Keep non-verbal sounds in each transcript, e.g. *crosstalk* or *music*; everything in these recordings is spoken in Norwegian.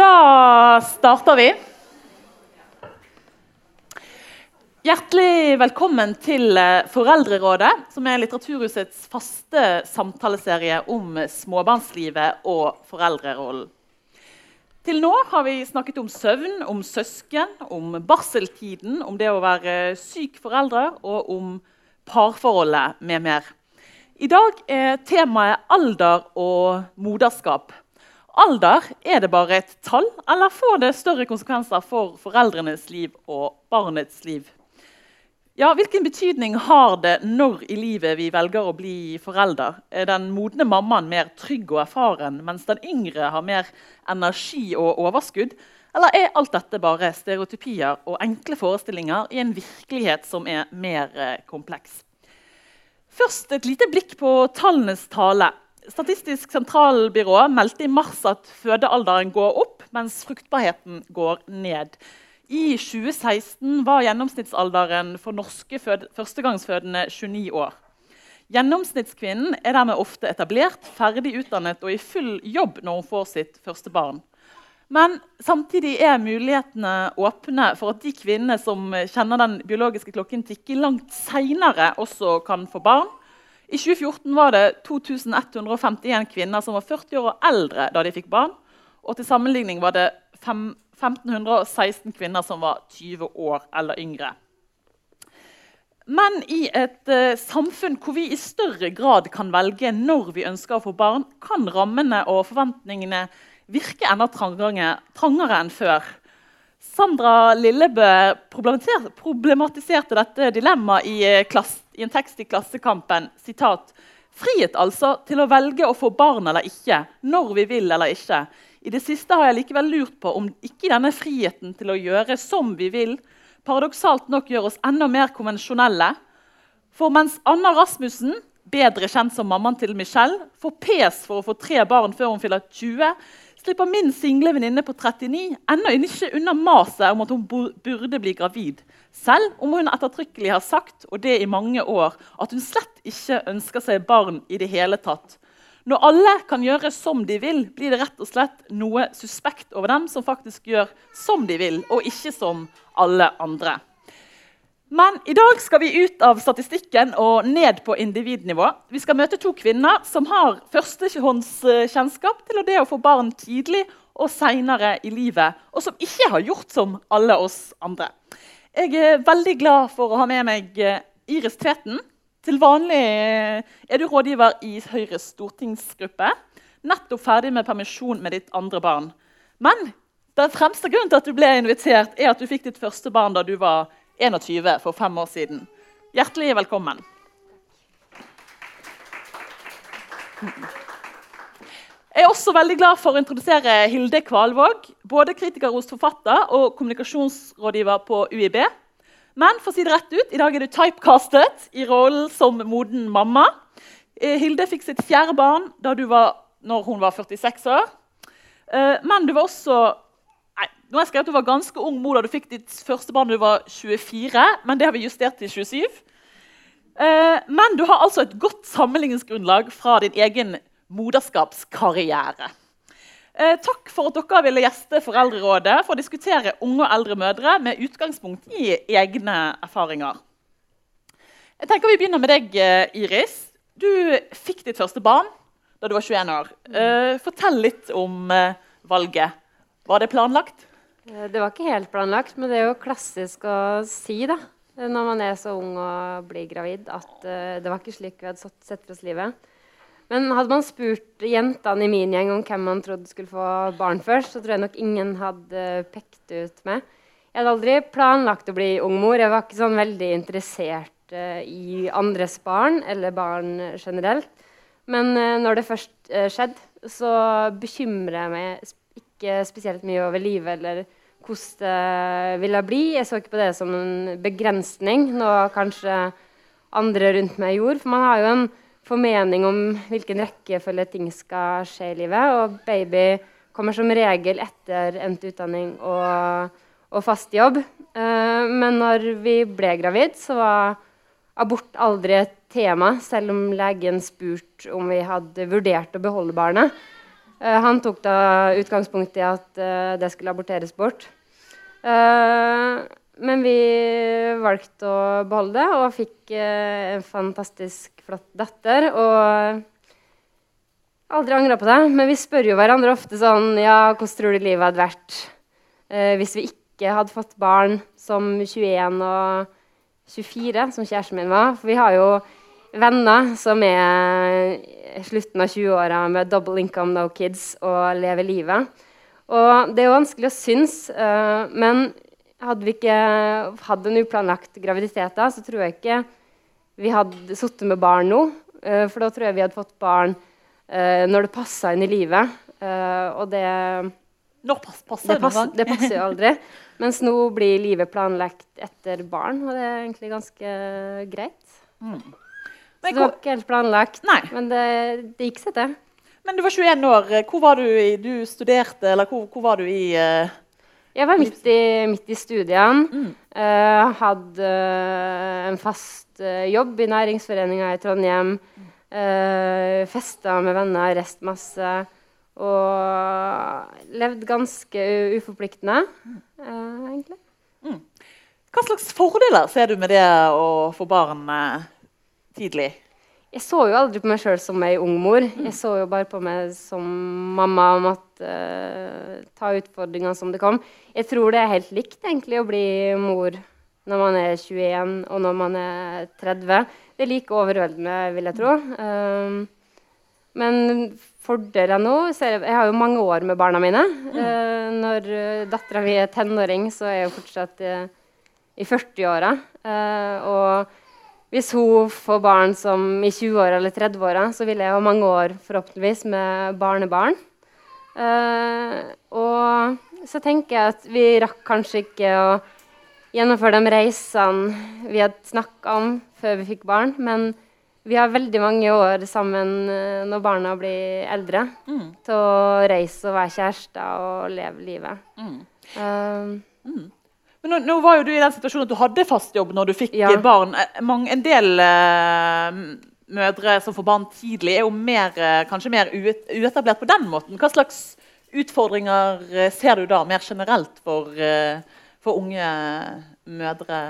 Da starter vi. Hjertelig velkommen til eh, Foreldrerådet, som er Litteraturhusets faste samtaleserie om småbarnslivet og foreldrerollen. Til nå har vi snakket om søvn, om søsken, om barseltiden, om det å være syk foreldre og om parforholdet med mer. I dag er temaet alder og moderskap. Alder, er det bare et tall, eller får det større konsekvenser for foreldrenes liv og barnets liv? Ja, Hvilken betydning har det når i livet vi velger å bli forelder? Er den modne mammaen mer trygg og erfaren, mens den yngre har mer energi og overskudd? Eller er alt dette bare stereotypier og enkle forestillinger i en virkelighet som er mer eh, kompleks? Først et lite blikk på tallenes tale. Statistisk sentralbyrå meldte i mars at fødealderen går opp, mens fruktbarheten går ned. I 2016 var gjennomsnittsalderen for norske førstegangsfødende 29 år. Gjennomsnittskvinnen er dermed ofte etablert, ferdig utdannet og i full jobb når hun får sitt første barn. Men samtidig er mulighetene åpne for at de kvinnene som kjenner den biologiske klokken tikke langt seinere, også kan få barn. I 2014 var det 2151 kvinner som var 40 år og eldre da de fikk barn. Og til sammenligning var det 1516 kvinner som var 20 år eller yngre. Men i et uh, samfunn hvor vi i større grad kan velge når vi ønsker å få barn, kan rammene og forventningene virke enda trangere, trangere enn før. Sandra Lillebø problematiserte dette dilemmaet i, uh, i, en tekst i Klassekampen. Sitat, Frihet altså til å velge å få barn eller ikke, når vi vil eller ikke. I det siste har jeg likevel lurt på om ikke denne friheten til å gjøre som vi vil, paradoksalt nok gjør oss enda mer konvensjonelle. For mens Anna Rasmussen, bedre kjent som mammaen til Michelle, får pes for å få tre barn før hun fyller 20, slipper min single venninne på 39 ennå ikke unna maset om at hun burde bli gravid. Selv om hun ettertrykkelig har sagt og det i mange år, at hun slett ikke ønsker seg barn i det hele tatt. Når alle kan gjøre som de vil, blir det rett og slett noe suspekt over dem som faktisk gjør som de vil, og ikke som alle andre. Men i dag skal vi ut av statistikken og ned på individnivå. Vi skal møte to kvinner som har førstehåndskjennskap til det å få barn tidlig og seinere i livet, og som ikke har gjort som alle oss andre. Jeg er veldig glad for å ha med meg Iris Tveten, til vanlig er du rådgiver i Høyres stortingsgruppe. Nettopp ferdig med permisjon med ditt andre barn. Men den fremste grunnen til at du ble invitert, er at du fikk ditt første barn da du var 21 for fem år siden. Hjertelig velkommen. Jeg er også veldig glad for å introdusere Hilde Kvalvåg, både kritiker hos forfatter og kommunikasjonsrådgiver på UiB. Men for å si det rett ut, i dag er du typecastet i rollen som moden mamma. Eh, Hilde fikk sitt fjerde barn da du var, når hun var 46 år. Eh, men du var også nå har jeg skrevet at du var ganske ung mor da du fikk ditt første barn da du var 24. Men det har vi justert til 27. Eh, men du har altså et godt sammenligningsgrunnlag fra din egen moderskapskarriere. Eh, takk for at dere ville gjeste Foreldrerådet for å diskutere unge og eldre mødre med utgangspunkt i egne erfaringer. Jeg tenker Vi begynner med deg, eh, Iris. Du fikk ditt første barn da du var 21 år. Fortell litt om valget. Var det planlagt? Eh, det var ikke helt planlagt, men det er jo klassisk å si da, når man er så ung og blir gravid, at uh, det var ikke slik vi hadde sett for oss livet. Men hadde man spurt jentene i min gjeng om hvem man trodde skulle få barn først, så tror jeg nok ingen hadde pekt ut meg. Jeg hadde aldri planlagt å bli ung mor. Jeg var ikke sånn veldig interessert uh, i andres barn eller barn generelt. Men uh, når det først skjedde, så bekymrer jeg meg ikke spesielt mye over livet eller hvordan det ville bli. Jeg så ikke på det som en begrensning, noe kanskje andre rundt meg gjorde. For man har jo en formening om hvilken rekkefølge ting skal skje i livet. Og baby kommer som regel etter endt utdanning og, og fast jobb. Uh, men når vi ble gravid, så var abort aldri et tema, selv om legen spurte om vi hadde vurdert å beholde barnet. Eh, han tok da utgangspunkt i at eh, det skulle aborteres bort. Eh, men vi valgte å beholde det og fikk en fantastisk flott datter. Og aldri angra på det. Men vi spør jo hverandre ofte sånn Ja, hvordan tror du livet hadde vært hvis vi ikke hadde fått barn som 21 og 24, som kjæresten min var? For vi har jo venner som er slutten av 20-åra med double income, no kids og leve livet. Og det er jo vanskelig å synes, uh, men hadde vi ikke hatt en uplanlagt graviditet da, så tror jeg ikke vi hadde sittet med barn nå. Uh, for da tror jeg vi hadde fått barn uh, når det passa inn i livet. Og det, Når pass, passer det, pass, det passer jo aldri. Mens nå blir livet planlagt etter barn, og det er egentlig ganske greit. Men, det var ikke helt planlagt, Nei. men det, det gikk seg til. men du var 21 år. Hvor var du i Du studerte, eller hvor, hvor var du i uh... Jeg var midt i, midt i studiene. Mm. Uh, hadde eh, en fast uh, jobb i næringsforeninga i Trondheim. Uh, festa med venner, reist masse. Og levd ganske uforpliktende, egentlig. Hva slags fordeler ser du med det å få barn eh, tidlig? Jeg så jo aldri på meg sjøl som ei ung mor. Jeg så jo bare på meg som mamma og måtte uh, ta utfordringene som det kom. Jeg tror det er helt likt egentlig å bli mor når man er 21 og når man er 30. Det er like overveldende, vil jeg tro. Um, men fordeler nå ser jeg, jeg har jo mange år med barna mine. Uh, når uh, dattera mi er tenåring, så er jeg jo fortsatt uh, i 40-åra. Eh, og hvis hun får barn som i 20-åra eller 30-åra, så vil jeg ha mange år forhåpentligvis med barnebarn. Uh, og så tenker jeg at vi rakk kanskje ikke å gjennomføre de reisene vi hadde snakka om før vi fikk barn, men vi har veldig mange år sammen eh, når barna blir eldre, Mm. til å reise og være kjærester og leve livet. Mm. Eh, Men nå, nå var jo du i den situasjonen at du hadde fast jobb når du fikk Ja. barn. Eh, en del uh, mødre som får barn tidlig, er jo mer, eh, kanskje mer uet, uetablert på den måten. Hva slags utfordringer ser du da mer generelt for, uh, for unge mødre?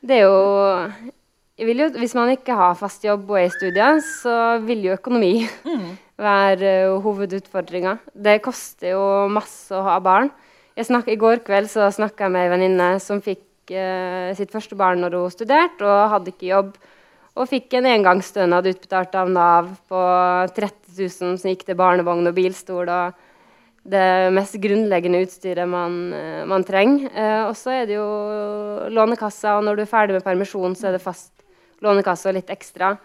Det er jo jo, Hvis man ikke har fast jobb og er i studiet, så vil jo økonomi *laughs* være uh, hovedutfordringa. Det koster jo masse å ha barn. I går kveld så snakka jeg med ei venninne som fikk eh, sitt første barn når hun studerte, og hadde ikke jobb. Og fikk en engangsstønad utbetalt av Nav på 30 000 som gikk til barnevogn og bilstol. og det mest grunnleggende utstyret man, eh, man trenger. Eh, og så er det jo Lånekassa, og når du er ferdig med permisjon, så er det fast lånekasse og litt ekstra.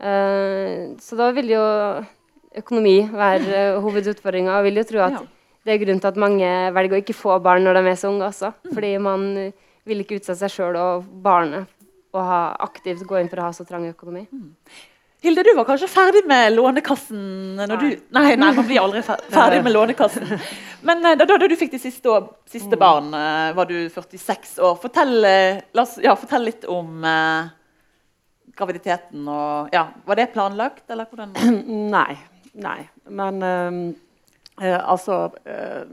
Eh, så da vil jo økonomi være uh, hovedutfordringa. Og vil jo tro at Ja. Det er grunnen til at mange velger å ikke få barn når de er så unge også. Fordi man eh, vil ikke utsette seg sjøl og barnet og ha, aktivt gå inn for å ha så trang økonomi. Hilde, du var kanskje ferdig med Lånekassen når du Nei, nei, man blir aldri *laughs* ferdig med Lånekassen. Men eh, da, da du fikk ditt siste, siste barn, eh, var du 46 år. Fortell, eh, la oss, ja, fortell litt om eh, graviditeten og ja, Var det planlagt, eller hvordan? *clears throat* Nei. Nei. Men ehm, eh, altså eh,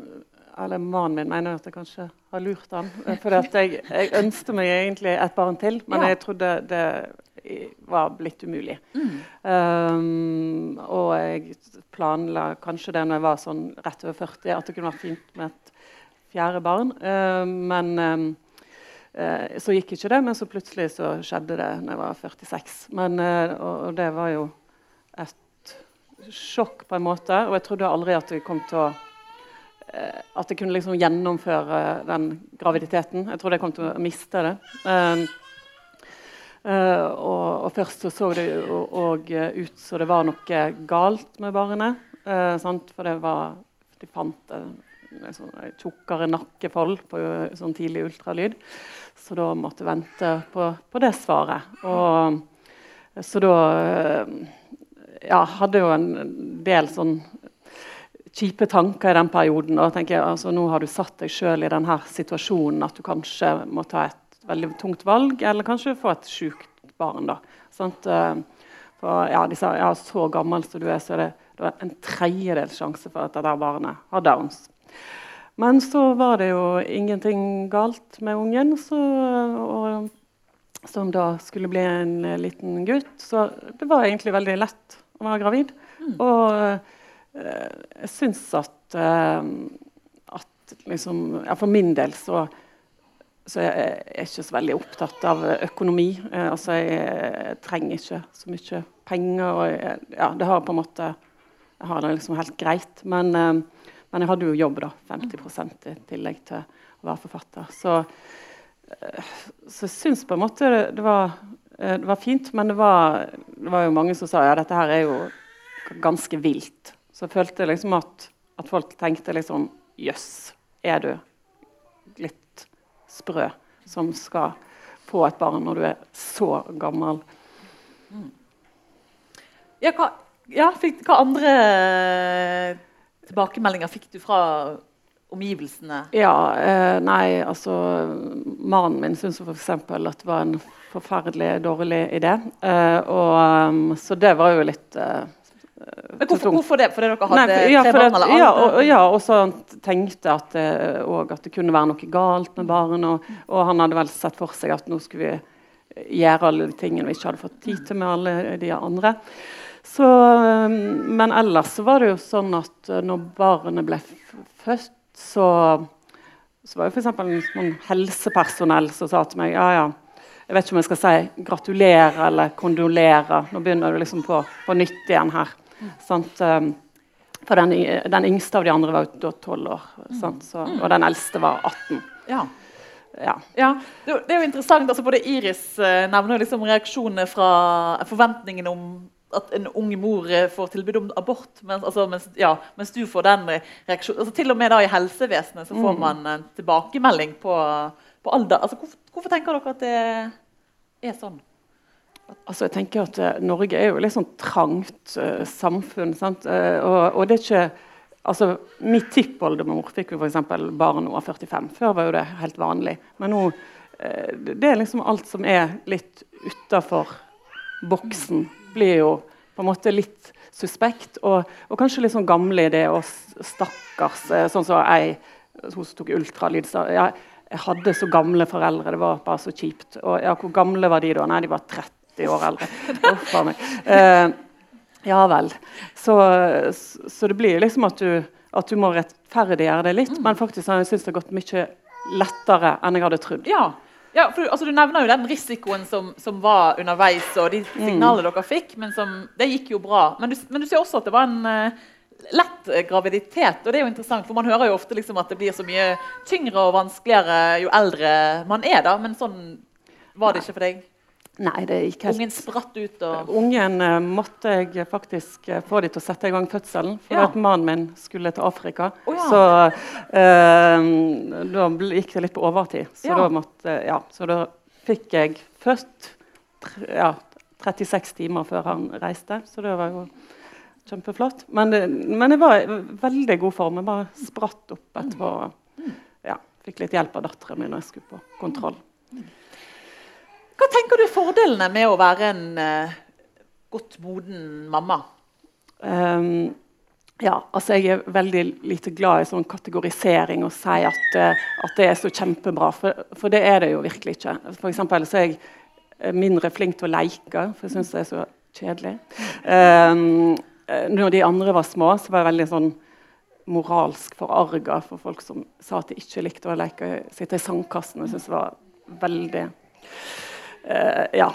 Eller mannen min mener at jeg kanskje har lurt han. eh, For jeg, jeg ønsket meg egentlig et barn til, men Ja. jeg trodde det var blitt umulig. Ehm, og jeg planla kanskje det når jeg var sånn rett over 40, at det kunne vært fint med et fjerde barn. Uh, men um, uh, så gikk ikke det, men så plutselig så skjedde det når jeg var 46. Men, uh, og, og det var jo sjokk på en måte. Og jeg trodde aldri at jeg kom til å eh, At jeg kunne liksom gjennomføre den graviditeten. Jeg trodde jeg kom til å miste det. Um, eh, og, og først så, så det eh, ut som det var noe galt med barnet. eh? For det var De fant en sånn tjukkere nakkefold på eh, sånn tidlig ultralyd. Så da måtte jeg vente på, på det svaret. Og, så da eh, ja, hadde jo en del sånn kjipe tanker i den perioden. Og tenker jeg, altså, nå har du satt deg sjøl i denne situasjonen at du kanskje må ta et veldig tungt valg, eller kanskje få et sjukt barn. da. Sant? Eh, For, ja, sa ja, så gammel som du er, så er det, det en tredjedels sjanse for at dette barnet har Downs. Men så var det jo ingenting galt med ungen, så, og, som da skulle bli en liten gutt. Så det var egentlig veldig lett være gravid. Mm. Og eh, jeg syns at, eh, at liksom, ja, For min del så, så jeg er jeg ikke så veldig opptatt av økonomi. Eh, altså jeg, jeg, trenger ikke så mye penger. og jeg, ja, Det har på en måte jeg har det liksom helt greit. Men eh, men jeg hadde jo jobb, da. 50 i tillegg til å være forfatter. Så, eh, så jeg syns på en måte det var, eh, det var fint. Men det var, det var, jo mange som sa ja, dette her er jo ganske vilt. Så jeg følte liksom at, at folk tenkte liksom Jøss, er du litt sprø som skal få et barn når du er så gammel? Mm. Ja, hva, ja, hva andre tilbakemeldinger fikk du fra omgivelsene? Ja, eh, nei, altså Mannen min syntes f.eks. at det var en forferdelig dårlig idé. Eh, og, um, så det var jo litt eh, men hvorfor, hvorfor, det? Fordi dere hadde nei, ja, tre barn? eller Ja, og, ja, og så tenkte at, uh, at det kunne være noe galt med barn. Og, og, han hadde vel sett for seg at nå skulle vi gjøre alle de tingene vi ikke hadde fått tid til med alle de andre. Så, um, men ellers så var det jo sånn at uh, når barnet ble født, så, så var det f.eks. noen helsepersonell som sa til meg ja, ja, jeg vet ikke om jeg skal si gratulere eller kondolere. Nå begynner du liksom på, på nytt igjen her. Sant? for den, den, yngste av de andre var jo tolv år, så, og den eldste var 18. Ja. Ja. ja. Det, er jo interessant. altså Både Iris uh, nevner liksom reaksjonene fra forventningene om at en ung mor eh, får tilbud om abort, mens, altså, mens, ja, mens du får den reaksjonen altså, Til og med da i helsevesenet så får mm. man en tilbakemelding på, på alder. Altså, hvorfor, hvorfor, tenker dere at det er sånn? Altså, jeg tenker at uh, Norge er jo litt sånn trangt uh, samfunn. Uh, og, og, det er ikke altså, Min tippoldemor fikk jo f.eks. barn når hun var 45. Før var jo det helt vanlig. Men nå det er liksom alt som er litt utafor boksen blir jo på en måte litt suspekt. Og, og kanskje litt sånn gamle det, og stakkars. Eh, sånn som ei hun som tok ultralyd, sa ja, jeg hadde så gamle foreldre. Det var bare så kjipt. Og ja, hvor gamle var de da? Nei, de var 30 år eldre. Uff a meg. Eh, ja vel. Så, så, det blir liksom at du, at du må rettferdiggjøre det litt. Men faktisk har jeg syntes det har gått mye lettere enn jeg hadde trodd. Ja. Ja, for altså, Du nevner jo den risikoen som, som var underveis, og de mm. signalene mm. dere fikk. men som, Det gikk jo bra. Men du, men du ser også at det var en uh, lett uh, graviditet. og det er jo interessant, for Man hører jo ofte liksom at det blir så mye tyngre og vanskeligere jo eldre man er. da, Men sånn var det ikke for deg? Nei, det gikk helt... Ungen spratt ut? og... Ungen uh, måtte jeg faktisk uh, få dem til å sette i gang fødselen. For ja. at mannen min skulle til Afrika. Oh, ja. Så uh, da gikk det litt på overtid. Så, ja. da, måtte, så da fikk jeg født ja, 36 timer før han reiste. Så det var jo kjempeflott. Men, men jeg var i veldig god form. Jeg bare spratt opp etterpå. Mm. Ja, fikk litt hjelp av datteren min når jeg skulle på kontroll. Hva tenker du er fordelene med å være en uh, godt moden mamma? Um, ja, altså Jeg er veldig lite glad i sånn kategorisering og si at, uh, at det er så kjempebra, for, for, det er det jo virkelig ikke. For eksempel, så er jeg mindre flink til å leke, for jeg syns det er så kjedelig. Um, når de andre var små, så var jeg veldig sånn moralsk forarga for folk som sa at de ikke likte å leke. Sitte i sandkassen. Jeg syns det var veldig ja,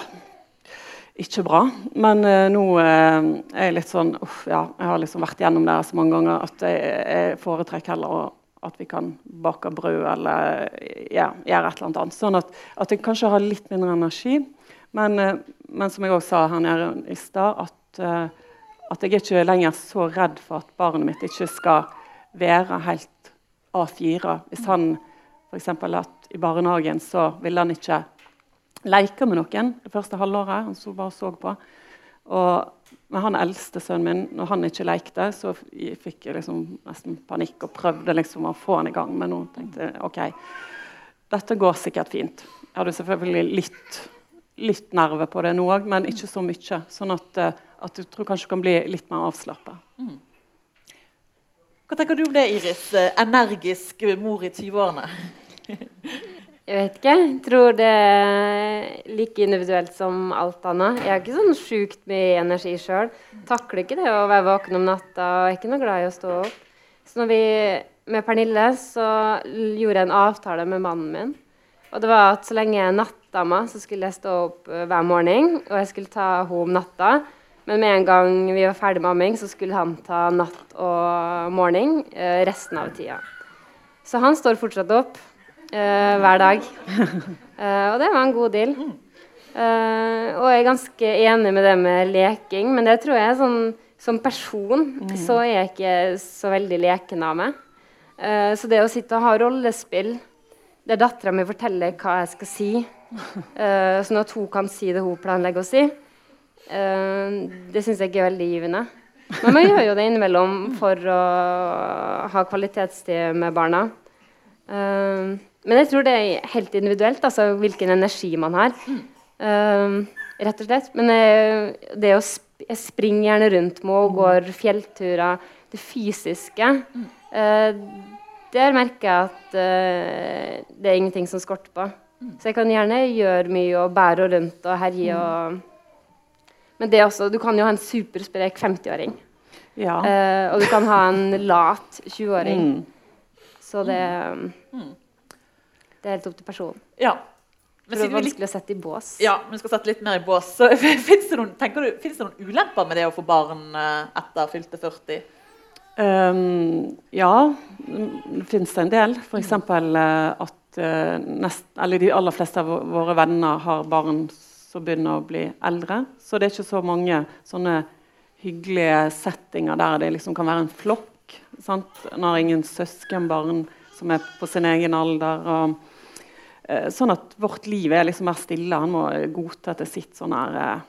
ikke bra. Men uh, nå uh, er jeg litt sånn uff, ja, Jeg har liksom vært gjennom det så mange ganger at jeg, jeg foretrekker heller at vi kan bake brød eller ja, gjøre et eller annet. Sånn at, at, jeg kanskje har litt mindre energi. Men, men som jeg også sa her nede i stad, at, at jeg er ikke lenger så redd for at barnet mitt ikke skal være helt A4. Hvis han f.eks. at i barnehagen så ville han ikke leke med noen det første halvåret. Han så bare så på. Og med han eldste sønnen min, når han ikke lekte, så fikk jeg liksom nesten panikk og prøvde liksom å få han i gang. Men nå tenkte jeg OK, dette går sikkert fint. Jeg hadde selvfølgelig litt litt nerve på det nå òg, men ikke så mye. Sånn at, eh, at du tror kanskje du kan bli litt mer avslappa. Hva tenker du om det, Iris? Eh, Energisk mor i 20-årene. *laughs* Jeg vet ikke. Jeg tror det er like individuelt som alt annet. Jeg har ikke sånn sjukt mye energi sjøl. Takler ikke det å være våken om natta og er ikke noe glad i å stå opp. Så når vi med Pernille så gjorde jeg en avtale med mannen min. Og det var at så lenge jeg er nattdama, så skulle jeg stå opp uh, hver morgen. Og jeg skulle ta henne om natta. Men med en gang vi var ferdig med amming, så skulle han ta natt og morgen uh, resten av tida. Så han står fortsatt opp uh, hver dag. og det var en god deal. og jeg er ganske enig med det med leking, men det tror jeg sånn som person så er jeg ikke så veldig leken av meg. så det å sitte og ha rollespill der dattera mi forteller hva jeg skal si, uh, sånn at hun kan si det hun planlegger å si. Uh, det syns jeg ikke er veldig givende. Men man gjør jo det innimellom for å ha kvalitetstid med barna. Uh, men jeg tror det er helt individuelt, altså hvilken energi man har. rett og slett. Men det å sp jeg springer gjerne rundt med og går fjellturer. Det fysiske. Uh, der merker jeg at uh, det er ingenting som skorter på. Så jeg kan gjerne gjøre mye og bære rundt og herje. Og... Men det også, du kan jo ha en supersprek 50-åring. Ja. Uh, og du kan ha en lat 20-åring. Mm. Så det, mm. Det er helt opp til personen. Ja. Men det er vanskelig å sette i bås. Ja, men vi skal sette litt mer i bås. Så *laughs* Fins det, det, noen ulemper med det å få barn eh, etter fylte 40? Um, ja, det finnes det en del. F.eks. Uh, at uh, nest, de aller fleste av våre venner har barn som begynner å bli eldre. Så det er ikke så mange sånne hyggelige settinger der det liksom kan være en flokk. Sant? Når ingen søskenbarn som er på sin egen alder. Og, sånn at vårt liv er liksom mer stille. Han må godta at det sitter sånn her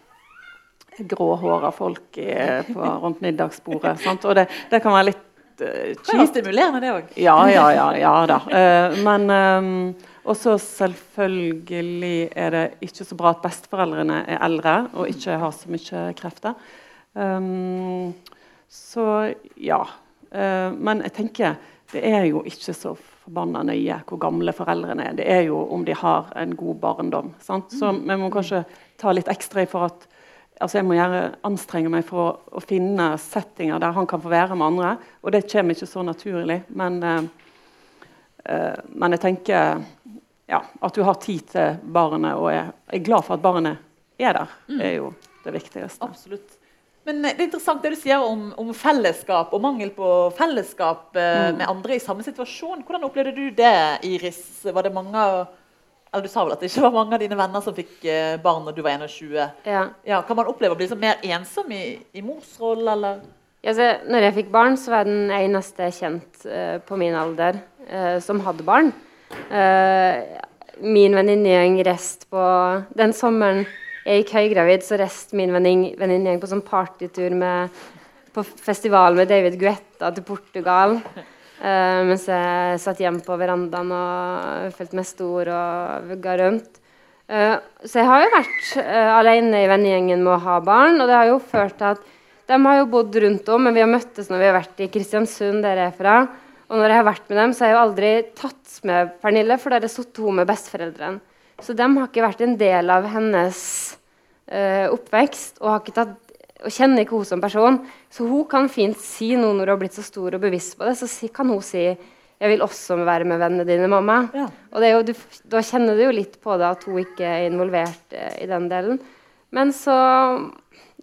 gråhåra folk i, på, rundt middagsbordet. *laughs* Sant? Og det, det, kan være litt eh, kjipt. Det var stimulerende, det òg. Ja, ja, ja, ja da. Eh, men um, også selvfølgelig er det ikke så bra at besteforeldrene er eldre og ikke har så mye krefter. Um, så ja. Uh, men jeg tenker det er jo ikke så forbanna nøye hvor gamle foreldrene er. Det er jo om de har en god barndom. Sant? Så vi må kanskje ta litt ekstra i for at altså Jeg må gjøre, anstrenge meg for å, å, finne settinger der han kan få være med andre. Og det kommer ikke så naturlig. Men, uh, men jeg tenker ja, at du har tid til barnet og er, er glad for at barnet er der. Mm. er jo det viktigste. Absolutt. Men det er interessant det du sier om, om fellesskap og mangel på fellesskap eh, mm. med andre i samme situasjon. Hvordan opplevde du det, Iris? Var det mange eller Du sa vel at det ikke var mange av dine venner som fikk eh, barn når du var 21. Ja. Ja, kan man oppleve å bli mer ensom i, i morsrollen, eller? Ja, så, når jeg fikk barn, så var jeg den eneste kjent eh, på min alder uh, som hadde barn. Uh, min venninnegjeng reiste på Den sommeren jeg gikk høygravid, så reiste min venninne på sånn partytur med, på festival med David Guetta til Portugal. Uh, mens jeg satt hjemme på verandaen og følte meg stor og vugga rundt. Uh, så jeg har jo vært uh, alene i vennegjengen med å ha barn. Og det har jo ført til at de har jo bodd rundt om, men vi har møttes når vi har vært i Kristiansund, der jeg er fra. Og når jeg har vært med dem, så har jeg jo aldri tatt med Pernille, for da har jeg sittet henne med besteforeldrene. Så de har ikke vært en del av hennes oppvekst og har ikke tatt og kjenner ikke hun som person. Så hun kan fint si noe når hun har blitt så stor og bevisst på det. Så kan hun si 'Jeg vil også være med vennene dine, mamma'. Ja. Og jo, du, da kjenner du jo litt på det at hun ikke er involvert eh, i den delen. Men så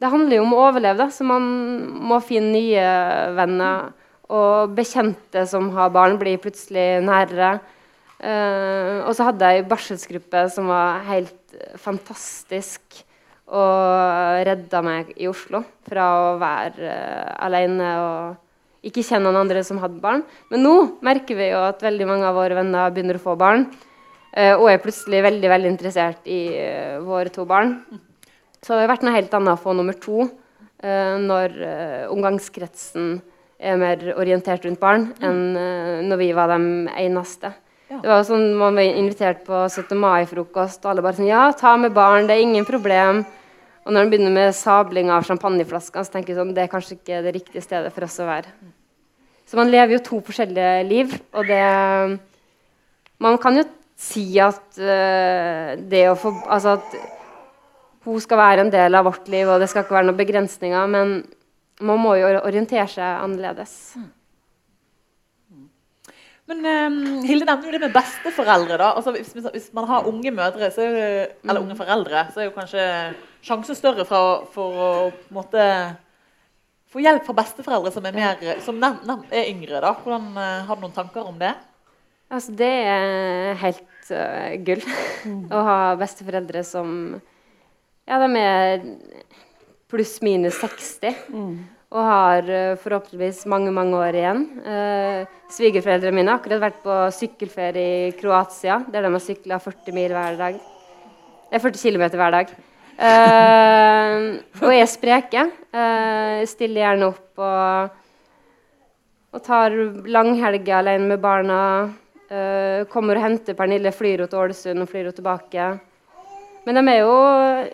Det handler jo om å overleve, da. Så man må finne nye venner. Og bekjente som har barn, blir plutselig nærere. Uh, og så hadde jeg ei barselsgruppe som var helt fantastisk og redda meg i Oslo fra å være uh, alene og ikke kjenne noen andre som hadde barn. Men nå merker vi jo at veldig mange av våre venner begynner å få barn. Uh, og er plutselig veldig veldig interessert i våre to barn. Så det har vært noe helt annet å få nummer to når omgangskretsen er mer orientert rundt barn, enn når vi var de eneste. Det var sånn, Man var invitert på 17. mai-frokost, og alle bare sånn Ja, ta med barn, det er ingen problem. Og når han begynner med sabling av champagneflasker, så tenker jeg sånn, det er kanskje ikke det riktige stedet for oss å være. Så man lever jo to forskjellige liv, og det Man kan jo si at uh, det å få Altså at hun skal være en del av vårt liv, og det skal ikke være noen begrensninger, men man må jo orientere seg annerledes. Men um, Hilde nevner jo det med besteforeldre. da. Altså, hvis, hvis, man har unge mødre så, eller unge foreldre, så er jo kanskje sjansen større for, for å måte, få hjelp fra besteforeldre som er, mer, som er yngre. da. Hvordan, uh, har du noen tanker om det? Altså, det er helt uh, gull mm. *laughs* å ha besteforeldre som Ja, de er pluss-minus 60. Mm og har uh, forhåpentligvis mange mange år igjen. Eh, Svigerforeldrene mine har akkurat vært på sykkelferie i Kroatia, der de har sykla 40 mil hver dag. Det er 40 km hver dag. Eh, og er spreke. stiller gjerne opp og, og tar langhelger alene med barna. kommer og henter Pernille, flyr til Ålesund og flyr tilbake. Men de er, jo,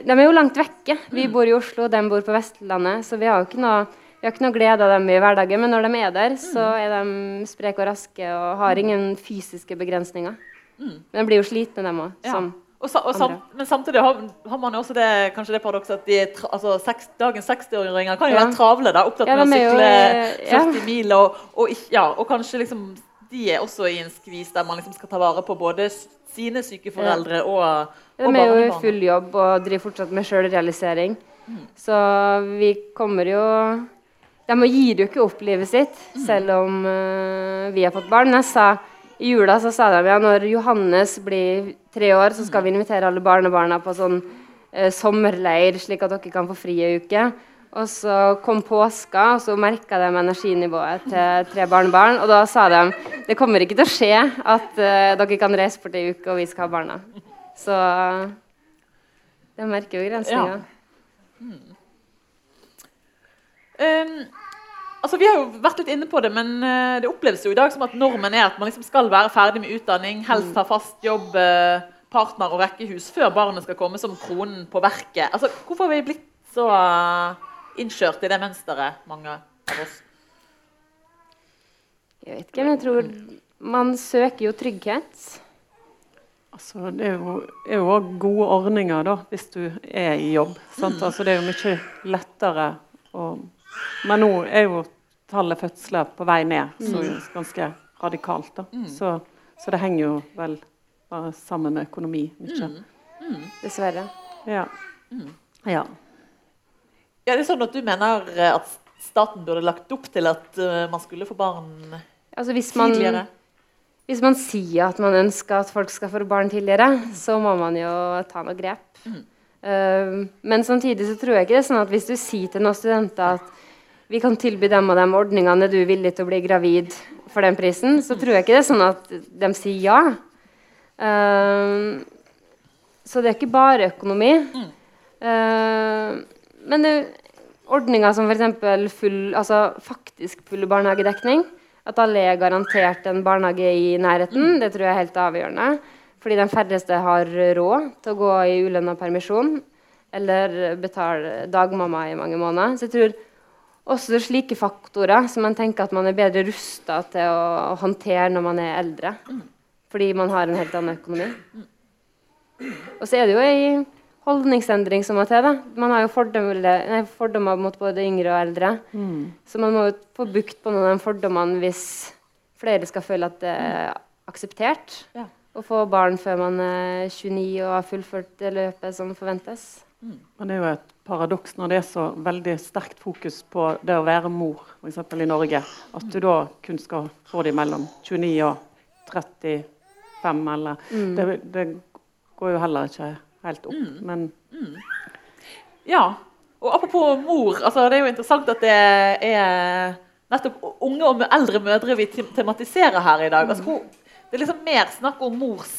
de er jo langt vekke. Vi bor i Oslo, de bor på Vestlandet. Så vi har jo ikke noe vi har ikke noe glede av dem i hverdagen, men når de er der, så mm. er de spreke og raske og har ingen fysiske begrensninger. Mm. Men de blir jo slitne, dem òg. Ja. sam, men samtidig har, har, man jo også det, kanskje det paradokset at de, altså, seks, dagens 60-åringer kan jo ja. være travle. da, Opptatt ja, med å sykle 40 mil. Og, og, og, kanskje liksom, de er også i en skvis der man liksom skal ta vare på både sine syke foreldre og, og De er jo i full jobb og driver fortsatt med sjølrealisering. Mm. Så vi kommer jo de gir jo ikke opp livet sitt, selv om uh, vi har fått barn. Jeg sa, I jula så sa de ja, når Johannes blir tre år, så skal vi invitere alle barnebarna på sånn uh, sommerleir, slik at dere kan få fri ei uke. Og så kom påska, og så merka de energinivået til tre barnebarn. Og da sa de det kommer ikke til å skje at uh, dere kan reise bort ei uke, og vi skal ha barna. Så de merker jo grensninga. Ja. Um, altså Vi har jo vært litt inne på det, men uh, det oppleves jo i dag som at normen er at man liksom skal være ferdig med utdanning, helst ha fast jobb, uh, partner og rekkehus før barnet skal komme som kronen på verket. Altså, Hvorfor har vi blitt så uh, innkjørt i det mønsteret, mange av oss? Jeg vet ikke, men jeg tror man søker jo trygghet. Altså, det er jo òg gode ordninger da, hvis du er i jobb. Mm. Altså, det er jo mye lettere å men nå er jo tallet fødsler på vei ned, så mm. ganske radikalt. da. Mm. Så, så, det henger jo vel bare sammen med økonomi mye. Mm. mm. Dessverre. Ja. Mm. ja. Ja, det er sånn at Du mener eh, at staten burde lagt opp til at uh, man skulle få barn altså hvis man, tidligere? Hvis man sier at man ønsker at folk skal få barn tidligere, så må man jo ta noe grep. Mm. Uh, men samtidig så tror jeg ikke det er sånn at hvis du sier til noen studenter at vi kan tilby dem og de ordningene, er du villig til å bli gravid for den prisen? Så tror jeg ikke det er sånn at de sier ja. Uh, så det er ikke bare økonomi. Uh, men det, ordninger som f.eks. Full, altså faktisk full barnehagedekning, at alle er garantert en barnehage i nærheten, det tror jeg er helt avgjørende. Fordi de færreste har råd til å gå i ulønna permisjon eller betale dagmamma i mange måneder. Så jeg tror også slike faktorer som man tenker at man er bedre rusta til å, å, håndtere når man er eldre. Fordi man har en helt annen økonomi. Og så er det jo ei holdningsendring som må til. da. Man har jo fordommer, fordommer mot både yngre og eldre. Mm. Så man må jo få bukt på noen av de fordommene hvis flere skal føle at det er akseptert ja. Å få barn før man er 29 og har fullført det løpet som forventes. Mm. det er jo et paradoks når det er så veldig sterkt fokus på det å være mor, f.eks. i Norge, at du da kun skal få dem mellom 29 og 35, eller mm. det, det, går jo heller ikke helt opp, mm. men mm. Ja. Og apropos mor, altså, det er jo interessant at det er nettopp unge og eldre mødre vi tematiserer her i dag. Altså, det er liksom mer snakk om mors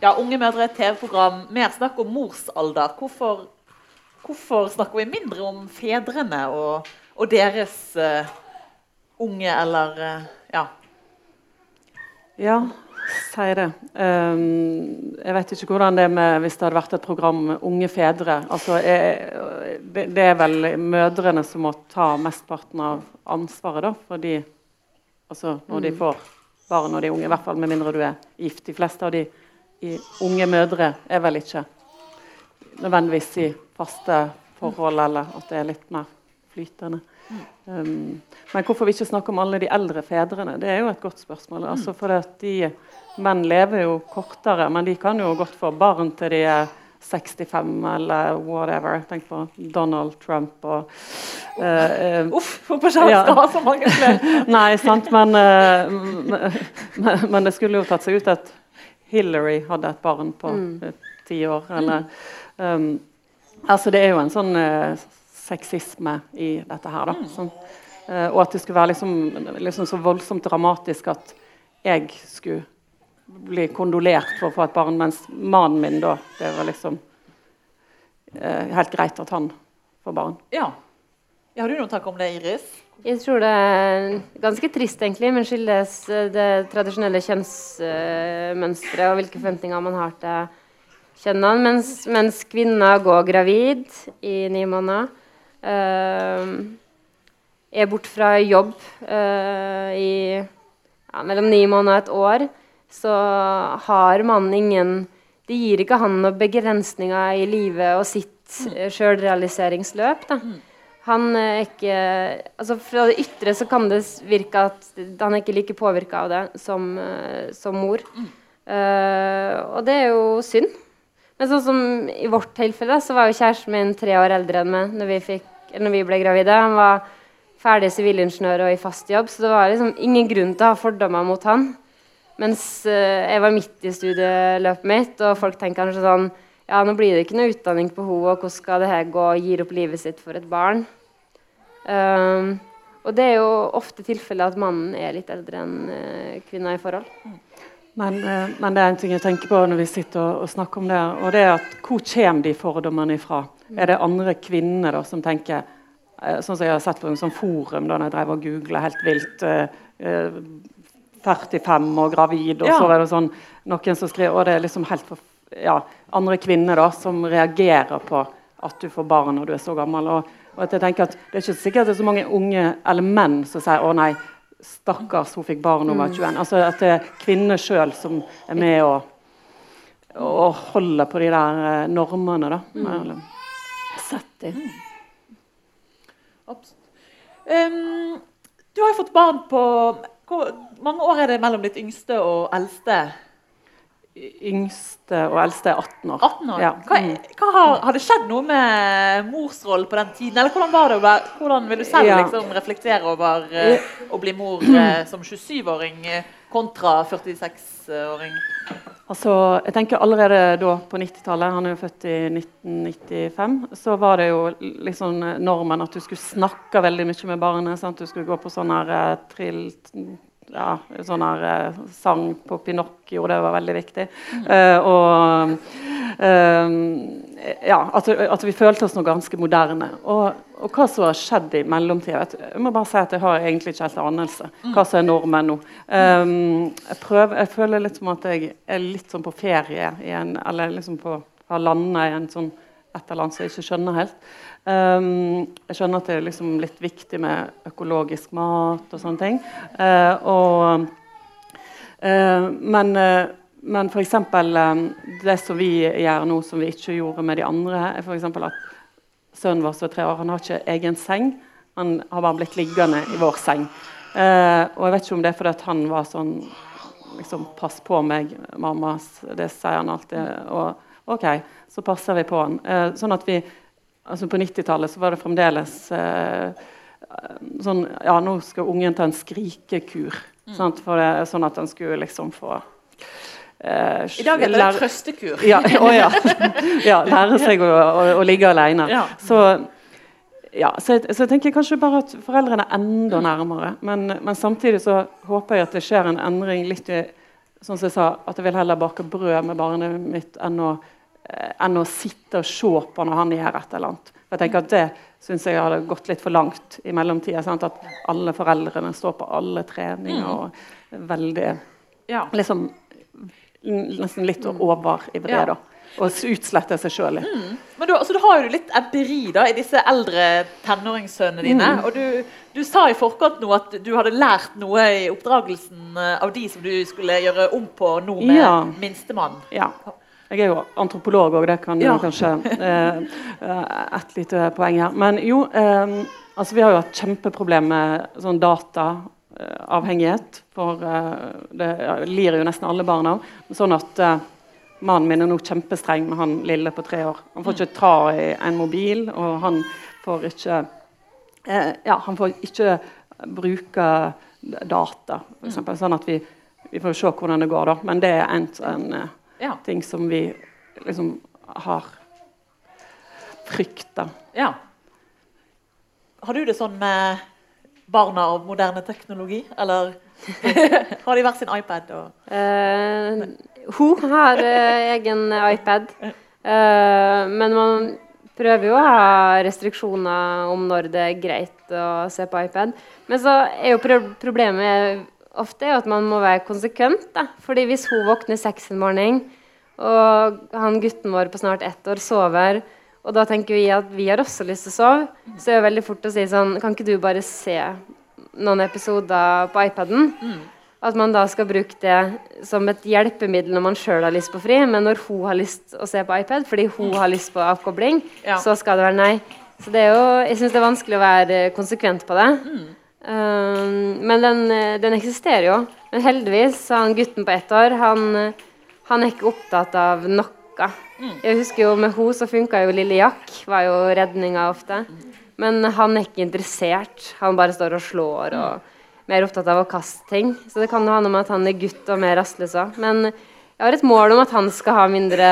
ja, Unge mødre, TV-program. Mer snakk om morsalder. Hvorfor, hvorfor, snakker vi mindre om fedrene og, og deres uh, unge eller uh, ja. Ja, si det. Um, jeg vet ikke hvordan det er med hvis det hadde vært et program med unge fedre. Altså, jeg, det, det, er vel mødrene som må ta mesteparten av ansvaret da, for de, altså, når de mm. får barn når de unge. I hvert fall med mindre du er gift. De fleste av de i unge mødre er vel ikke nødvendigvis i faste forhold, eller at det er litt mer flytende. Um, men hvorfor vi ikke snakker om alle de eldre fedrene, det er jo et godt spørsmål. Altså for at de Menn lever jo kortere, men de kan jo godt få barn til de er 65 eller whatever. Tenk på Donald Trump og uh, uh, Uff, hvorfor skal ja. ha så mange flere? *laughs* Nei, sant, men, uh, men, men, det skulle jo tatt seg ut at Hillary hadde et barn på mm. ti år. Eller um, Altså, det er jo en sånn sexisme i dette her, da. Mm. Uh, og at det skulle være liksom, liksom så voldsomt dramatisk at jeg skulle bli kondolert for å få et barn, mens mannen min da Det var liksom eh, helt greit at han får barn. Ja. har du noen tanke om det, Iris? Jeg tror det er ganske trist, egentlig, men skyldes eh, det tradisjonelle kjønnsmønsteret og hvilke forventninger man har til kjønnene. Mens, mens kvinner går gravid i ni måneder. Uh, er borte fra jobb uh, i ja, mellom ni måneder og et år så har mannen ingen Det gir ikke han noen begrensninger i livet og sitt mm. sjølrealiseringsløp. Mm. Han er ikke altså Fra det ytre så kan det virke at han er ikke like påvirka av det som, uh, som mor. Mm. Uh, og det er jo synd. Men sånn som i vårt tilfelle, så var jo kjæresten min tre år eldre enn meg når vi, fikk, når vi ble gravide. Han var ferdig sivilingeniør og i fast jobb, så det var liksom ingen grunn til å ha fordommer mot han. Mens uh, jeg var midt i studieløpet mitt, og folk tenker kanskje sånn Ja, nå blir det ikke noe utdanning på henne, og hvordan skal det her gå? Gir opp livet sitt for et barn? Um, og det er jo ofte tilfellet at mannen er litt eldre enn uh, kvinna i forhold. Men, uh, men, det er en ting jeg tenker på når vi sitter og, og snakker om det, og det er at hvor kommer de fordommene ifra? Mm. Er det andre kvinner da, som tenker Sånn som jeg har sett på en sånn forum da når jeg drev og googla helt vilt 45 og gravid, og ja. så er det sånn noen som skriver Og det er liksom helt for, ja, andre kvinner da, som reagerer på at du får barn når du er så gammel. Og, og at jeg tenker at Det er ikke sikkert det er så mange unge eller menn som sier 'Å nei, stakkars, hun fikk barn da hun var 21'. Mm. Altså At det er kvinner sjøl som er med og, og holder på de der eh, normene. da. Mm. Sett de. Mm. Um, du har jo fått barn på mange år er det mellom ditt yngste og eldste? Yngste og eldste er 18 år. 18 år. Ja. Hva, hva har, har, det skjedd noe med morsrollen på den tiden? Eller hvordan var det hvordan vil du selv ja. liksom, reflektere over uh, å bli mor uh, som 27-åring kontra 46-åring? Altså, jeg tenker Allerede da på 90-tallet, han er jo født i 1995, så var det jo liksom normen at du skulle snakke veldig mye med barnet. Sant? Du skulle gå på sånn her trill ja, sånn her uh, sang på Pinocchio, det var veldig viktig. Uh, og uh, ja, at, at, vi følte oss noe ganske moderne. Og, og hva som har skjedd i mellomtida Jeg må bare si at jeg har egentlig ikke helt anelse mm. hva som er normen nå. Um, jeg, prøver, jeg, føler litt som at jeg er litt sånn på ferie igjen, eller liksom på, har landa i en sånn et eller annet som jeg ikke skjønner helt. Um, jeg skjønner at det er liksom litt viktig med økologisk mat og sånne ting. Uh, og, uh, men uh, men f.eks. Um, det som vi gjør nå, som vi ikke gjorde med de andre, er f.eks. at sønnen vår som er tre år, han har ikke egen seng. Han har bare blitt liggende i vår seng. Uh, og jeg vet ikke om det er fordi han var sånn liksom, 'Pass på meg, mamma'. Det sier han alltid. Og OK, så passer vi på han. Uh, sånn at vi altså På 90-tallet så var det fremdeles eh, sånn Ja, nå skal ungen ta en skrikekur. Mm. For det, sånn at han skulle liksom få eh, I dag er det trøstekur. Ja, å, ja. *laughs* *laughs* ja, lære seg å, å, å ligge alene. Ja. Så, ja, så, jeg, så, jeg, tenker kanskje bare at foreldrene er enda nærmere. Men, men, samtidig så håper jeg at det skjer en endring litt i sånn som jeg sa, at jeg vil heller bake brød med barnet mitt enn å, enn å sitte og se på når han gjør et eller annet. For jeg tenker at Det syns jeg hadde gått litt for langt i mellomtida. At alle foreldrene står på alle treninger mm. og veldig ja. liksom nesten litt overivrig. Ja. da. Og utsletter utslette seg sjøl litt. Men du, altså, du har jo litt empiri da, i disse eldre tenåringssønnene dine. Mm. Og du, du sa i forkant nå at du hadde lært noe i oppdragelsen eh, av de som du skulle gjøre om på nå med Ja. minstemann. Ja. Jeg er jo antropolog òg, det kan Ja. kanskje eh, eh, Et lite poeng her. Men jo, eh, altså vi har jo hatt kjempeproblem med sånn dataavhengighet. For eh, det lir jo nesten alle barn av. Sånn at eh, mannen min er nå kjempestreng med han lille på tre år. Han får ikke ta i en mobil, og han får ikke eh, Ja, han får ikke bruke data, for eksempel, Sånn at vi, vi får se hvordan det går, da. Men det er en, en eh, Ja. ting som vi liksom har frykta. ja. Har du det sånn med barna og moderne teknologi, eller har de hver sin iPad? Og Eh, hun har uh, egen iPad. uh, men man prøver jo å ha restriksjoner om når det er greit å se på iPad. Men så er jo pro problemet ofte er jo at man må være konsekvent. Da. Fordi hvis hun våkner seks en morgen, og han gutten vår på snart ett år sover, og da tenker vi at vi har også lyst til å sove, så er det veldig fort å si sånn Kan ikke du bare se noen episoder på iPaden? At man da skal bruke det som et hjelpemiddel når man sjøl har lyst på fri, men når hun har lyst å se på iPad fordi hun har lyst på avkobling, Ja. så skal det være nei. Så det er jo, jeg syns det er vanskelig å være konsekvent på det. Um, men den, eh, den eksisterer jo. Men heldigvis, han gutten på ett år, han, eh, han er ikke opptatt av noe. Jeg husker jo med henne så funka jo Lille Jack, var jo redninga ofte. Men han er ikke interessert. Han bare står og slår og mer opptatt av å kaste ting. Så det kan jo ha noe med at han er gutt og mer rastløs òg. Men jeg har et mål om at han skal ha mindre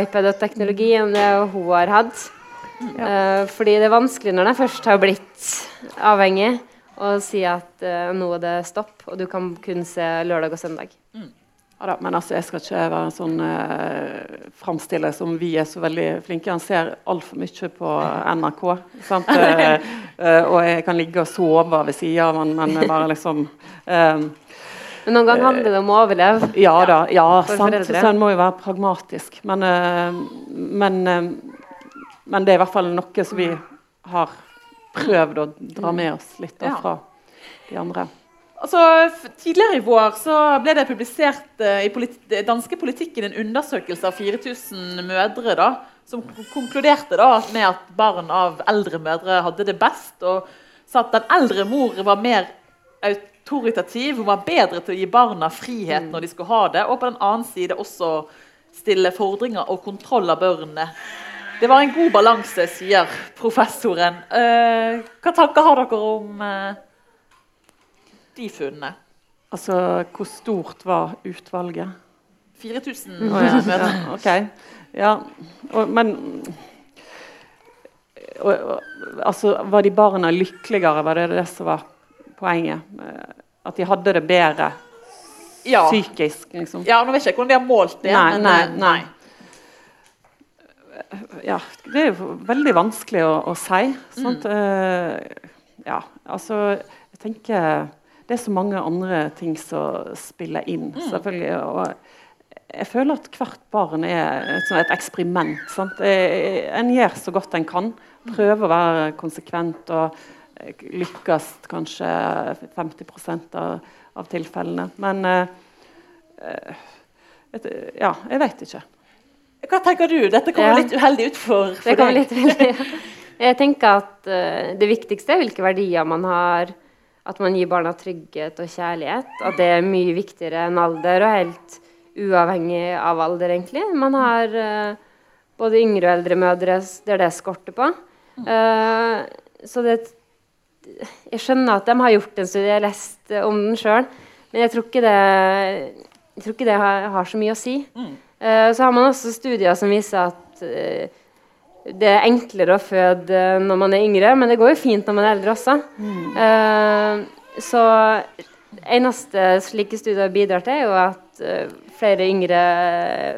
iPad og teknologi enn det hun har hatt. Eh, fordi det er vanskelig når de først har blitt avhengig, å si at eh, nå er det stopp, og du kan kun se lørdag og søndag. Ja da, men altså, jeg skal ikke være sånn eh, framstille som vi er så veldig flinke. Han ser altfor mye på NRK. Sant? *laughs* Eh, eh, og jeg kan ligge og sove ved sida av han, men bare liksom eh, Men noen ganger handler det om å overleve. Ja da, ja, For sant. Så en må jo være pragmatisk. Men, men, men det er i hvert fall noe som vi har prøvd å dra med oss litt da, fra de andre. Altså, Tidligere i vår så ble det publisert uh, i politi danske Politikken en undersøkelse av 4000 mødre da, som konkluderte da med at barn av eldre mødre hadde det best, og sa at den eldre mor var mer autoritativ, hun var bedre til å gi barna frihet når de skulle ha det, og på den annen side også stille fordringer og kontroll av børnene. Det var en god balanse, sier professoren. Eh, hva tanker har dere om eh, de funnene? Altså, hvor stort var utvalget? 4000 oh, ja. mødre. Ja, ok. Ja, og, men og, og, altså, Var de barna lykkeligere? Var det det som var poenget? Eh, At de hadde det bedre Ja. psykisk? liksom? ja, nå vet jeg ikke hvordan de har målt det. Nei, men, nei, eh, nei. Ja, det er jo veldig vanskelig å, å si. Sant? Eh, ja, altså Jeg tenker Det er så mange andre ting som spiller inn, selvfølgelig. Og jeg føler at hvert barn er et, sånn et eksperiment. Sant? Eh, En gjør så godt en kan. Prøver å være konsekvent og lykkes kanskje 50 av, av tilfellene. Men eh, eh, Ja, jeg vet ikke. Hva tenker du? Dette kommer Ja. litt uheldig ut for, for Det deg. litt veldig. Jeg tenker at uh, det viktigste er hvilke verdier man har. At man gir barna trygghet og kjærlighet. At det er mye viktigere enn alder, og helt uavhengig av alder, egentlig. Man har uh, både yngre og eldre mødre der det skorter på. Uh, så det Jeg skjønner at de har gjort en studie, jeg har lest om den sjøl, men jeg tror ikke det, jeg tror ikke det har, har så mye å si. Eh, så har man også studier som viser at eh, det er enklere å føde når man er yngre, men det går jo fint når man er eldre også. Mm. så eneste slike studier bidrar til, er jo at eh, flere yngre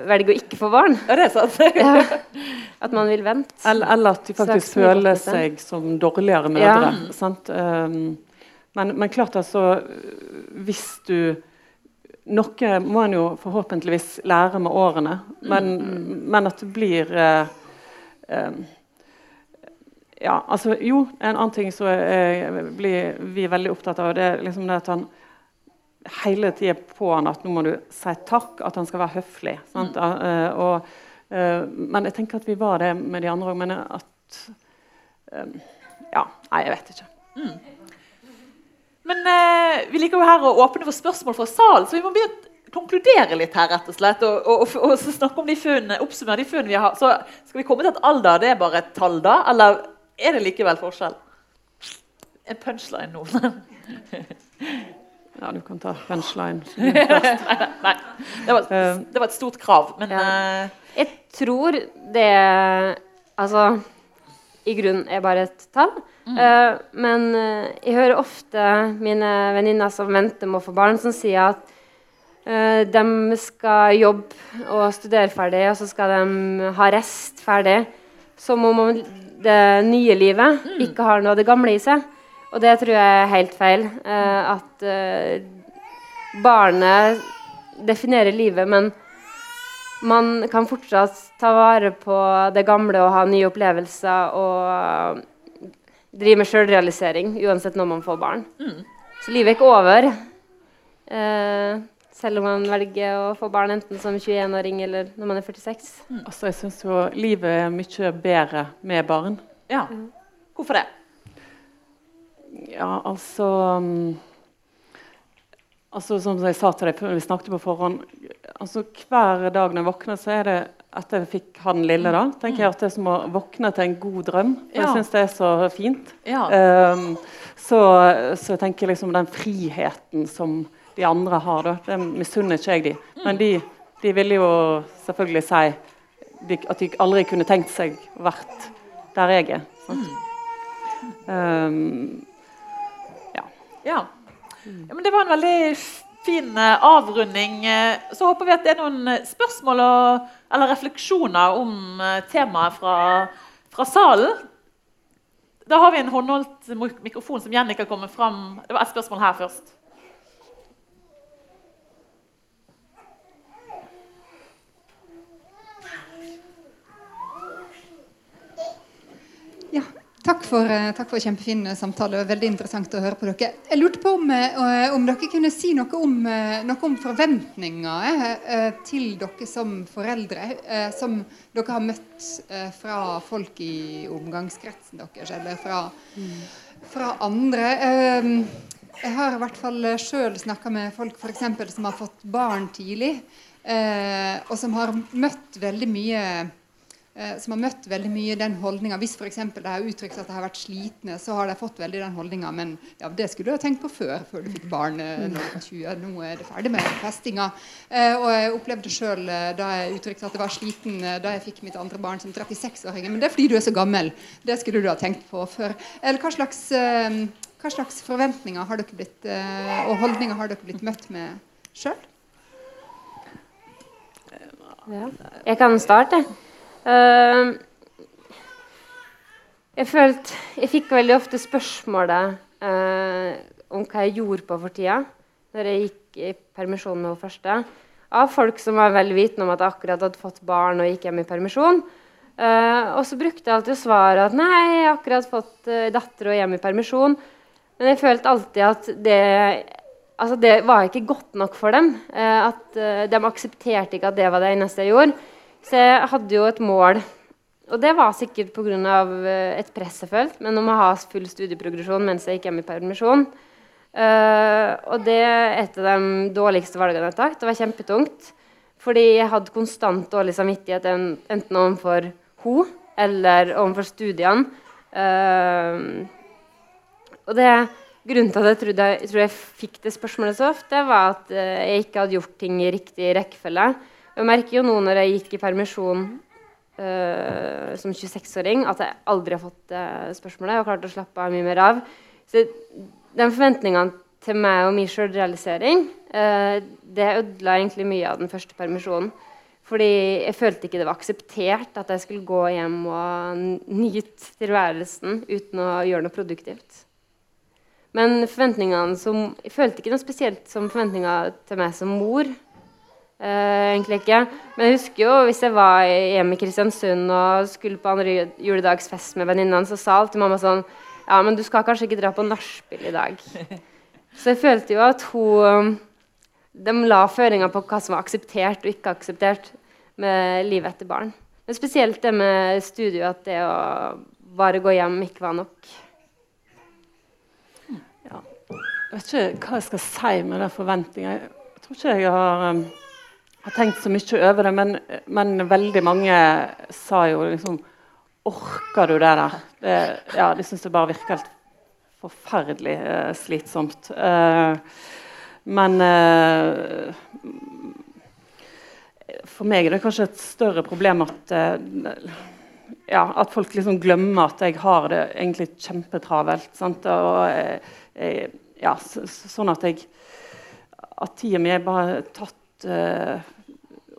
velger å ikke få barn. Ja, det er sant. *laughs* At man vil vente. Eller, eller at de faktisk føler seg som dårligere mødre. Sant? Um, men, men klart altså Hvis du noe må en jo forhåpentligvis lære med årene, men, men at det blir eh, eh, ja, altså, jo, en annen ting som eh, blir vi veldig opptatt av, det er liksom det at han hele tida på han at nå må du si takk, at han skal være høflig. Mm. Uh, og, uh, men jeg tenker at vi var det med de andre òg. Men at uh, Ja, nei, jeg vet ikke. Mm. Men eh, vi liker jo her å åpne for spørsmål fra salen, så vi må begynne å konkludere litt her, rett og slett. Og, og, og, og snakke om de funnene, oppsummere de funnene vi har. Så skal vi komme til at alder det er bare et tall, da? Eller er det likevel forskjell? En punchline nå. *laughs* Ja, du kan ta punchline *laughs* først. nei, nei. Det, var, eh, det, var, et stort krav, men ja. uh... Jeg tror det Altså i grunnen er bare et tall. Mm. Uh, men uh, jeg hører ofte mine venninner som venter med å få barn, som sier at uh, de skal jobbe og studere ferdig, og så skal de ha rest ferdig. Som om det nye livet mm. ikke har noe av det gamle i seg. Og det tror jeg er helt feil. At barnet definerer livet, men man kan fortsatt ta vare på det gamle og ha nye opplevelser og drive med sjølrealisering uansett når man får barn. Mm. Så livet er ikke over. Uh, selv om man velger å få barn enten som 21-åring eller når man er 46. Mm. Altså, jeg syns jo livet er mye bedre med barn. Ja. Hvorfor det? Ja, altså um, Altså, Som jeg sa til deg før vi snakket på forhånd altså Hver dag når jeg våkner, så er det etter jeg fikk han lille, da, tenker jeg at det er som å våkne til en god drøm. For ja. Jeg syns det er så fint. Ja. Um, så, så, jeg tenker liksom den friheten som de andre har, da, det misunner ikke jeg de. Men de, de ville jo selvfølgelig si de, at de aldri kunne tenkt seg vært der jeg er. Um, ja. ja men det var en veldig fin uh, avrunding. Uh, så håper vi at det er noen eh, spørsmål og, eller refleksjoner om uh, temaet fra, fra, salen. Da har vi en håndholdt mikrofon som Jenny kan komme fram. Det var et spørsmål her først. Takk for, eh, takk for kjempefin eh, samtale. Veldig interessant å høre på dere. Jeg lurte på om, eh, om dere kunne si noe om, noe om forventninger til dere som foreldre, som dere har møtt fra folk i omgangskretsen deres, eller fra, fra andre. Jeg har i hvert fall sjøl snakka med folk for eksempel, som har fått barn tidlig, og som har møtt veldig mye som har møtt veldig mye den holdninga. Hvis f.eks. de har uttrykt at de har vært slitne, så har de fått veldig den holdninga. Men ja, det skulle du ha tenkt på før, før du fikk barn. Eh, når du var 20, Nå er det ferdig med festinga. Eh, og jeg opplevde sjøl eh, da jeg uttrykte at jeg var sliten eh, da jeg fikk mitt andre barn som 36-åring. Men det er fordi du er så gammel. Det skulle du ha tenkt på før. Eller hva slags, eh, hva slags forventninger har dere blitt, og holdninger har dere blitt møtt med sjøl? Ja. Jeg kan starte. Uh, jeg følte Jeg fikk veldig ofte spørsmålet uh, om hva jeg gjorde på for tida når jeg gikk i permisjon med første. Av folk som var veldig vitende om at jeg akkurat hadde fått barn og gikk hjem i permisjon. Uh, og så brukte jeg alltid å svare at nei, jeg har akkurat fått uh, datter og hjem i permisjon. Men jeg følte alltid at det, altså det var ikke godt nok for dem. Uh, at De aksepterte ikke at det var det eneste jeg gjorde. Så jeg hadde jo et mål. Og det var sikkert pga. Eh, et press jeg følte, men om å ha full studieprogresjon mens jeg gikk hjem i permisjon. Uh, og det er et av de dårligste valgene jeg har tatt. Det var kjempetungt. Fordi jeg hadde konstant dårlig samvittighet enten overfor henne eller overfor studiene. Uh, og det Grunnen til at jeg, trodde, jeg tror jeg fikk det spørsmålet så ofte, var at jeg ikke hadde gjort ting i riktig rekkefølge. Jeg merker jo nå når jeg gikk i permisjon uh, som 26-åring, at jeg aldri har fått uh, spørsmålet og klart å slappe av mye mer av. Så den forventningene til meg og min sjølrealisering, uh, det ødela egentlig mye av den første permisjonen. Fordi jeg følte ikke det var akseptert at jeg skulle gå hjem og nyte tilværelsen uten å gjøre noe produktivt. Men forventningene som Jeg følte ikke noe spesielt som forventninger til meg som mor. Eh, egentlig ikke. Men jeg husker jo hvis jeg var hjemme i Kristiansund og skulle på andre juledagsfest med venninnene, så sa alltid mamma sånn Ja, men du skal kanskje ikke dra på nachspiel i dag. *laughs* Så jeg følte jo at hun De la føringer på hva som var akseptert og ikke akseptert med livet etter barn. Men spesielt det med studio, at det å bare gå hjem ikke var nok. Ja. Jeg vet ikke hva jeg skal si med den forventninga. Jeg tror ikke jeg har, um, har, tenkt så mye over det, men, men, veldig mange sa jo liksom Orker du det der? Det, ja, de syns det bare virker helt forferdelig uh, slitsomt. Uh, men uh, for meg er det kanskje et større problem at ja, at folk liksom glemmer at jeg har det egentlig kjempetravelt. Sant? Og, ja, så, sånn at jeg At tida mi er bare tatt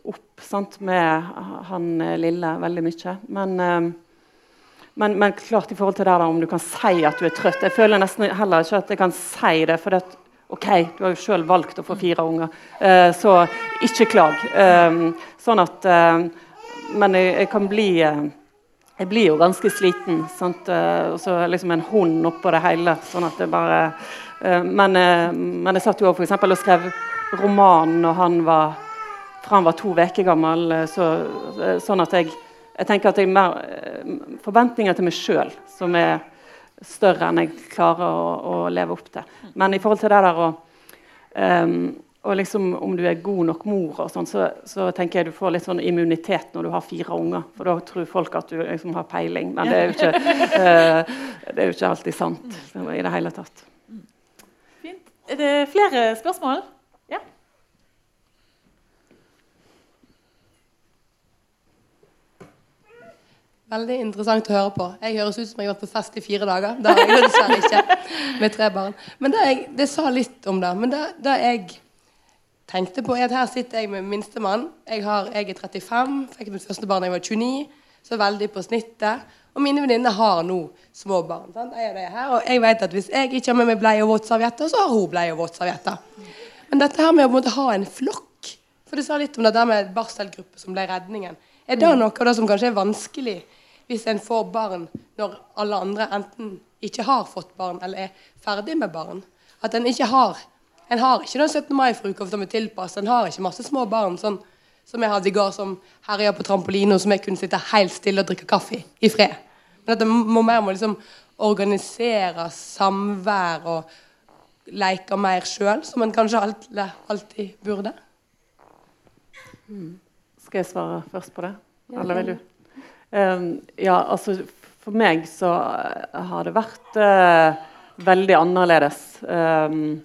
opp sant? med han lille veldig mye. Men, eh, men, men, klart i forhold til det der, om du kan si at du er trøtt Jeg føler nesten heller ikke at jeg kan si det. for det OK, du har jo sjøl valgt å få fire unger, eh, så ikke klag. Eh, sånn at Men jeg, jeg kan bli jeg blir jo ganske sliten. Sant? Eh, og så liksom en hund oppå det hele. sånn at det bare men, men, jeg satt jo eksempel, og skrev roman når han var fra han var to uker gammel. Så, sånn at jeg, jeg tenker at jeg mer forventninger til meg sjøl som er større enn jeg klarer å, å, leve opp til. Men i forhold til det der å um, og liksom, om du er god nok mor, og sånn, så, så, tenker jeg du får litt sånn immunitet når du har fire unger. For da tror folk at du liksom har peiling. Men det er jo ikke, uh, *laughs* det er jo ikke alltid sant i det hele tatt. Fint. Er det flere spørsmål? Veldig interessant å høre på. Jeg høres ut som jeg har vært på fest i fire dager. Det har jeg dessverre ikke med tre barn. Men det, jeg, det sa litt om det. Men det, det jeg tenkte på, er at her sitter jeg med minstemann. Jeg, jeg er 35, fikk mitt første barn da jeg var 29, så veldig på snittet. Og mine venninner har nå små barn. Sant? Jeg er her, og jeg vet at hvis jeg ikke har med meg bleie og våtservietter, så har hun bleie og våtservietter. Men dette her med å måtte ha en flokk For det sa litt om det der med barselgruppe som ble redningen. Er det noe av det som kanskje er vanskelig hvis en får barn når alle andre enten ikke har fått barn eller er ferdig med barn? At en ikke har en har ikke den 17. mai-frukost som er tilpasset. En har ikke masse små barn sånn, som jeg hadde i går, som herja på trampoline, og som jeg kunne sitte helt stille og drikke kaffe i fred. Men at det må mer må liksom organisere samvær og leke mer sjøl, som en kanskje alltid, alltid burde. Mm. Skal jeg svare først på det? Eller vil du? Um, ja, altså For meg så har det vært uh, veldig annerledes. Um,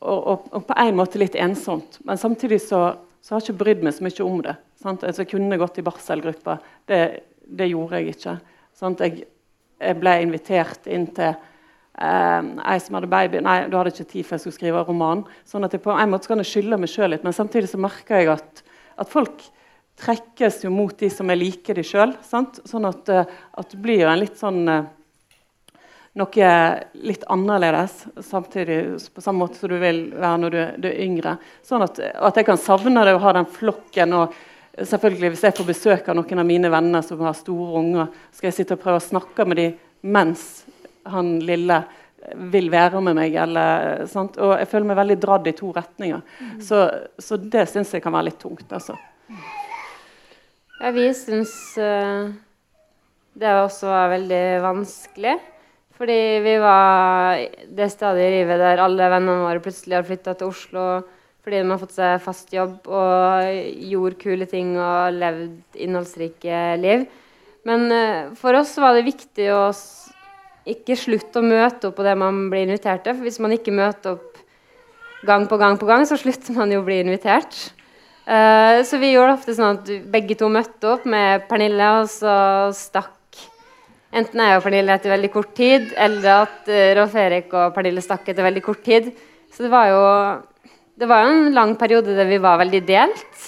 og, og, og, på en måte litt ensomt. Men samtidig så, så har jeg ikke brydd meg så mye om det. Altså, jeg kunne gått i barselgruppa. Det, det gjorde jeg ikke. Jeg, jeg, ble invitert inn til eh, ei som hadde baby Nei, du hadde ikke tid for jeg skulle skrive roman. sånn at jeg på en måte kan skylde meg sjøl litt. Men samtidig så merker jeg at, at, folk trekkes jo mot de som er like de sjøl. Sånn at, eh, at det blir jo en litt sånn eh, noe litt annerledes, samtidig på samme måte som du vil være når du, du er yngre. Sånn at, at, jeg kan savne det å ha den flokken. og selvfølgelig Hvis jeg får besøk av noen av mine venner som har store unger, skal jeg sitte og prøve å snakke med dem mens han lille vil være med meg. Eller, og jeg føler meg veldig dradd i to retninger. Mm. Så, så, det syns jeg kan være litt tungt. Altså. Ja, vi syns uh, det også var veldig vanskelig. Fordi vi var det stadiet i livet der alle vennene våre plutselig har flytta til Oslo fordi de har fått seg fast jobb og gjorde kule ting og levd innholdsrike liv. Men uh, for oss var det viktig å ikke slutte å møte opp på det man blir invitert til. For hvis man ikke møter opp gang på gang på gang, så slutter man jo å bli invitert. Uh, så vi gjorde ofte sånn at begge to møtte opp med Pernille, og så stakk Enten jeg og Pernille etter veldig kort tid, eller at uh, Rolf Erik og Pernille stakk etter veldig kort tid. Så det var jo det var en lang periode der vi var veldig delt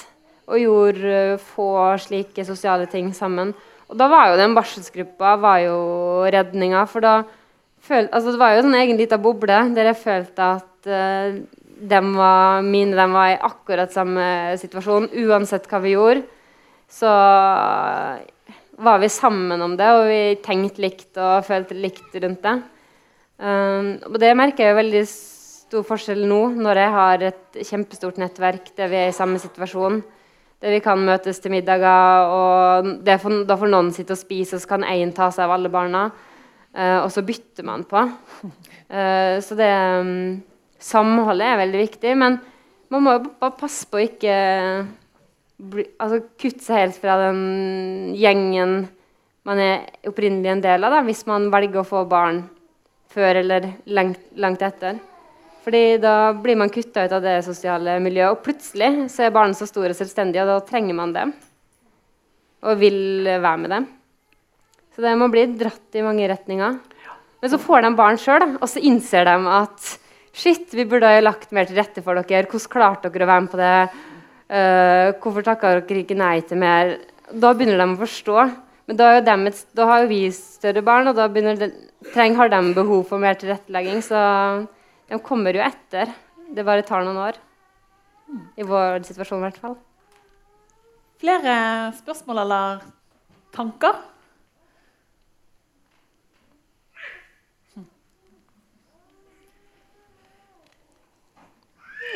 og gjorde uh, få slike sosiale ting sammen. Og da var jo den barselsgruppa var jo redninga, for da følte altså, Det var jo en sånn egen liten boble der jeg følte at uh, dem var mine dem var i akkurat samme situasjon. Uansett hva vi gjorde, så var vi sammen om det, og vi tenkte likt og følte likt rundt det. Um, og det merker jeg jo veldig stor forskjell nå, når jeg har et kjempestort nettverk der vi er i samme situasjon. Der vi kan møtes til middager, og for, da får noen sitte og spise, og så kan én ta seg av alle barna. Uh, og så bytter man på. Uh, *laughs* så det um, Samholdet er veldig viktig, men man må jo bare passe på å ikke bli, altså, kutte seg helt fra den gjengen man er opprinnelig en del av, da, hvis man velger å få barn før eller langt, langt etter. Fordi da blir man kutta ut av det sosiale miljøet, og plutselig så er barnet så store og selvstendige, og da trenger man dem. Og vil være med dem. Så det må bli dratt i mange retninger. Men så får de barn sjøl, og så innser de at Shit, vi burde ha lagt mer til rette for dere. Hvordan klarte dere å være med på det? Uh, hvorfor takka dere ikke nei til mer? Da begynner de å forstå. Men da, et, da har jo vi større barn, og da de, treng, har de behov for mer tilrettelegging. Så de kommer jo etter. Det bare tar noen år. I vår situasjon, i hvert fall. Flere spørsmål eller tanker?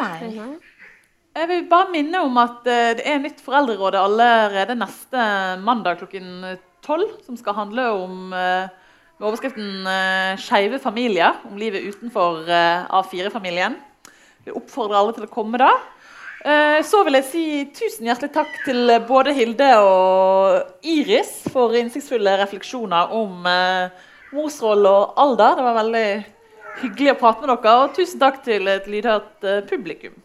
Nei. Jeg vil bare minne om at eh, det er nytt Foreldrerådet allerede neste mandag klokken tolv. Som skal handle om eh, med overskriften 'Skeive familier'. Om livet utenfor A4-familien. Vi oppfordrer alle til å komme da. Så vil jeg si tusen hjertelig takk til både Hilde og Iris for innsiktsfulle refleksjoner om morsrolle og alder. Det var veldig hyggelig å prate med dere. Og tusen takk til et lydhørt publikum.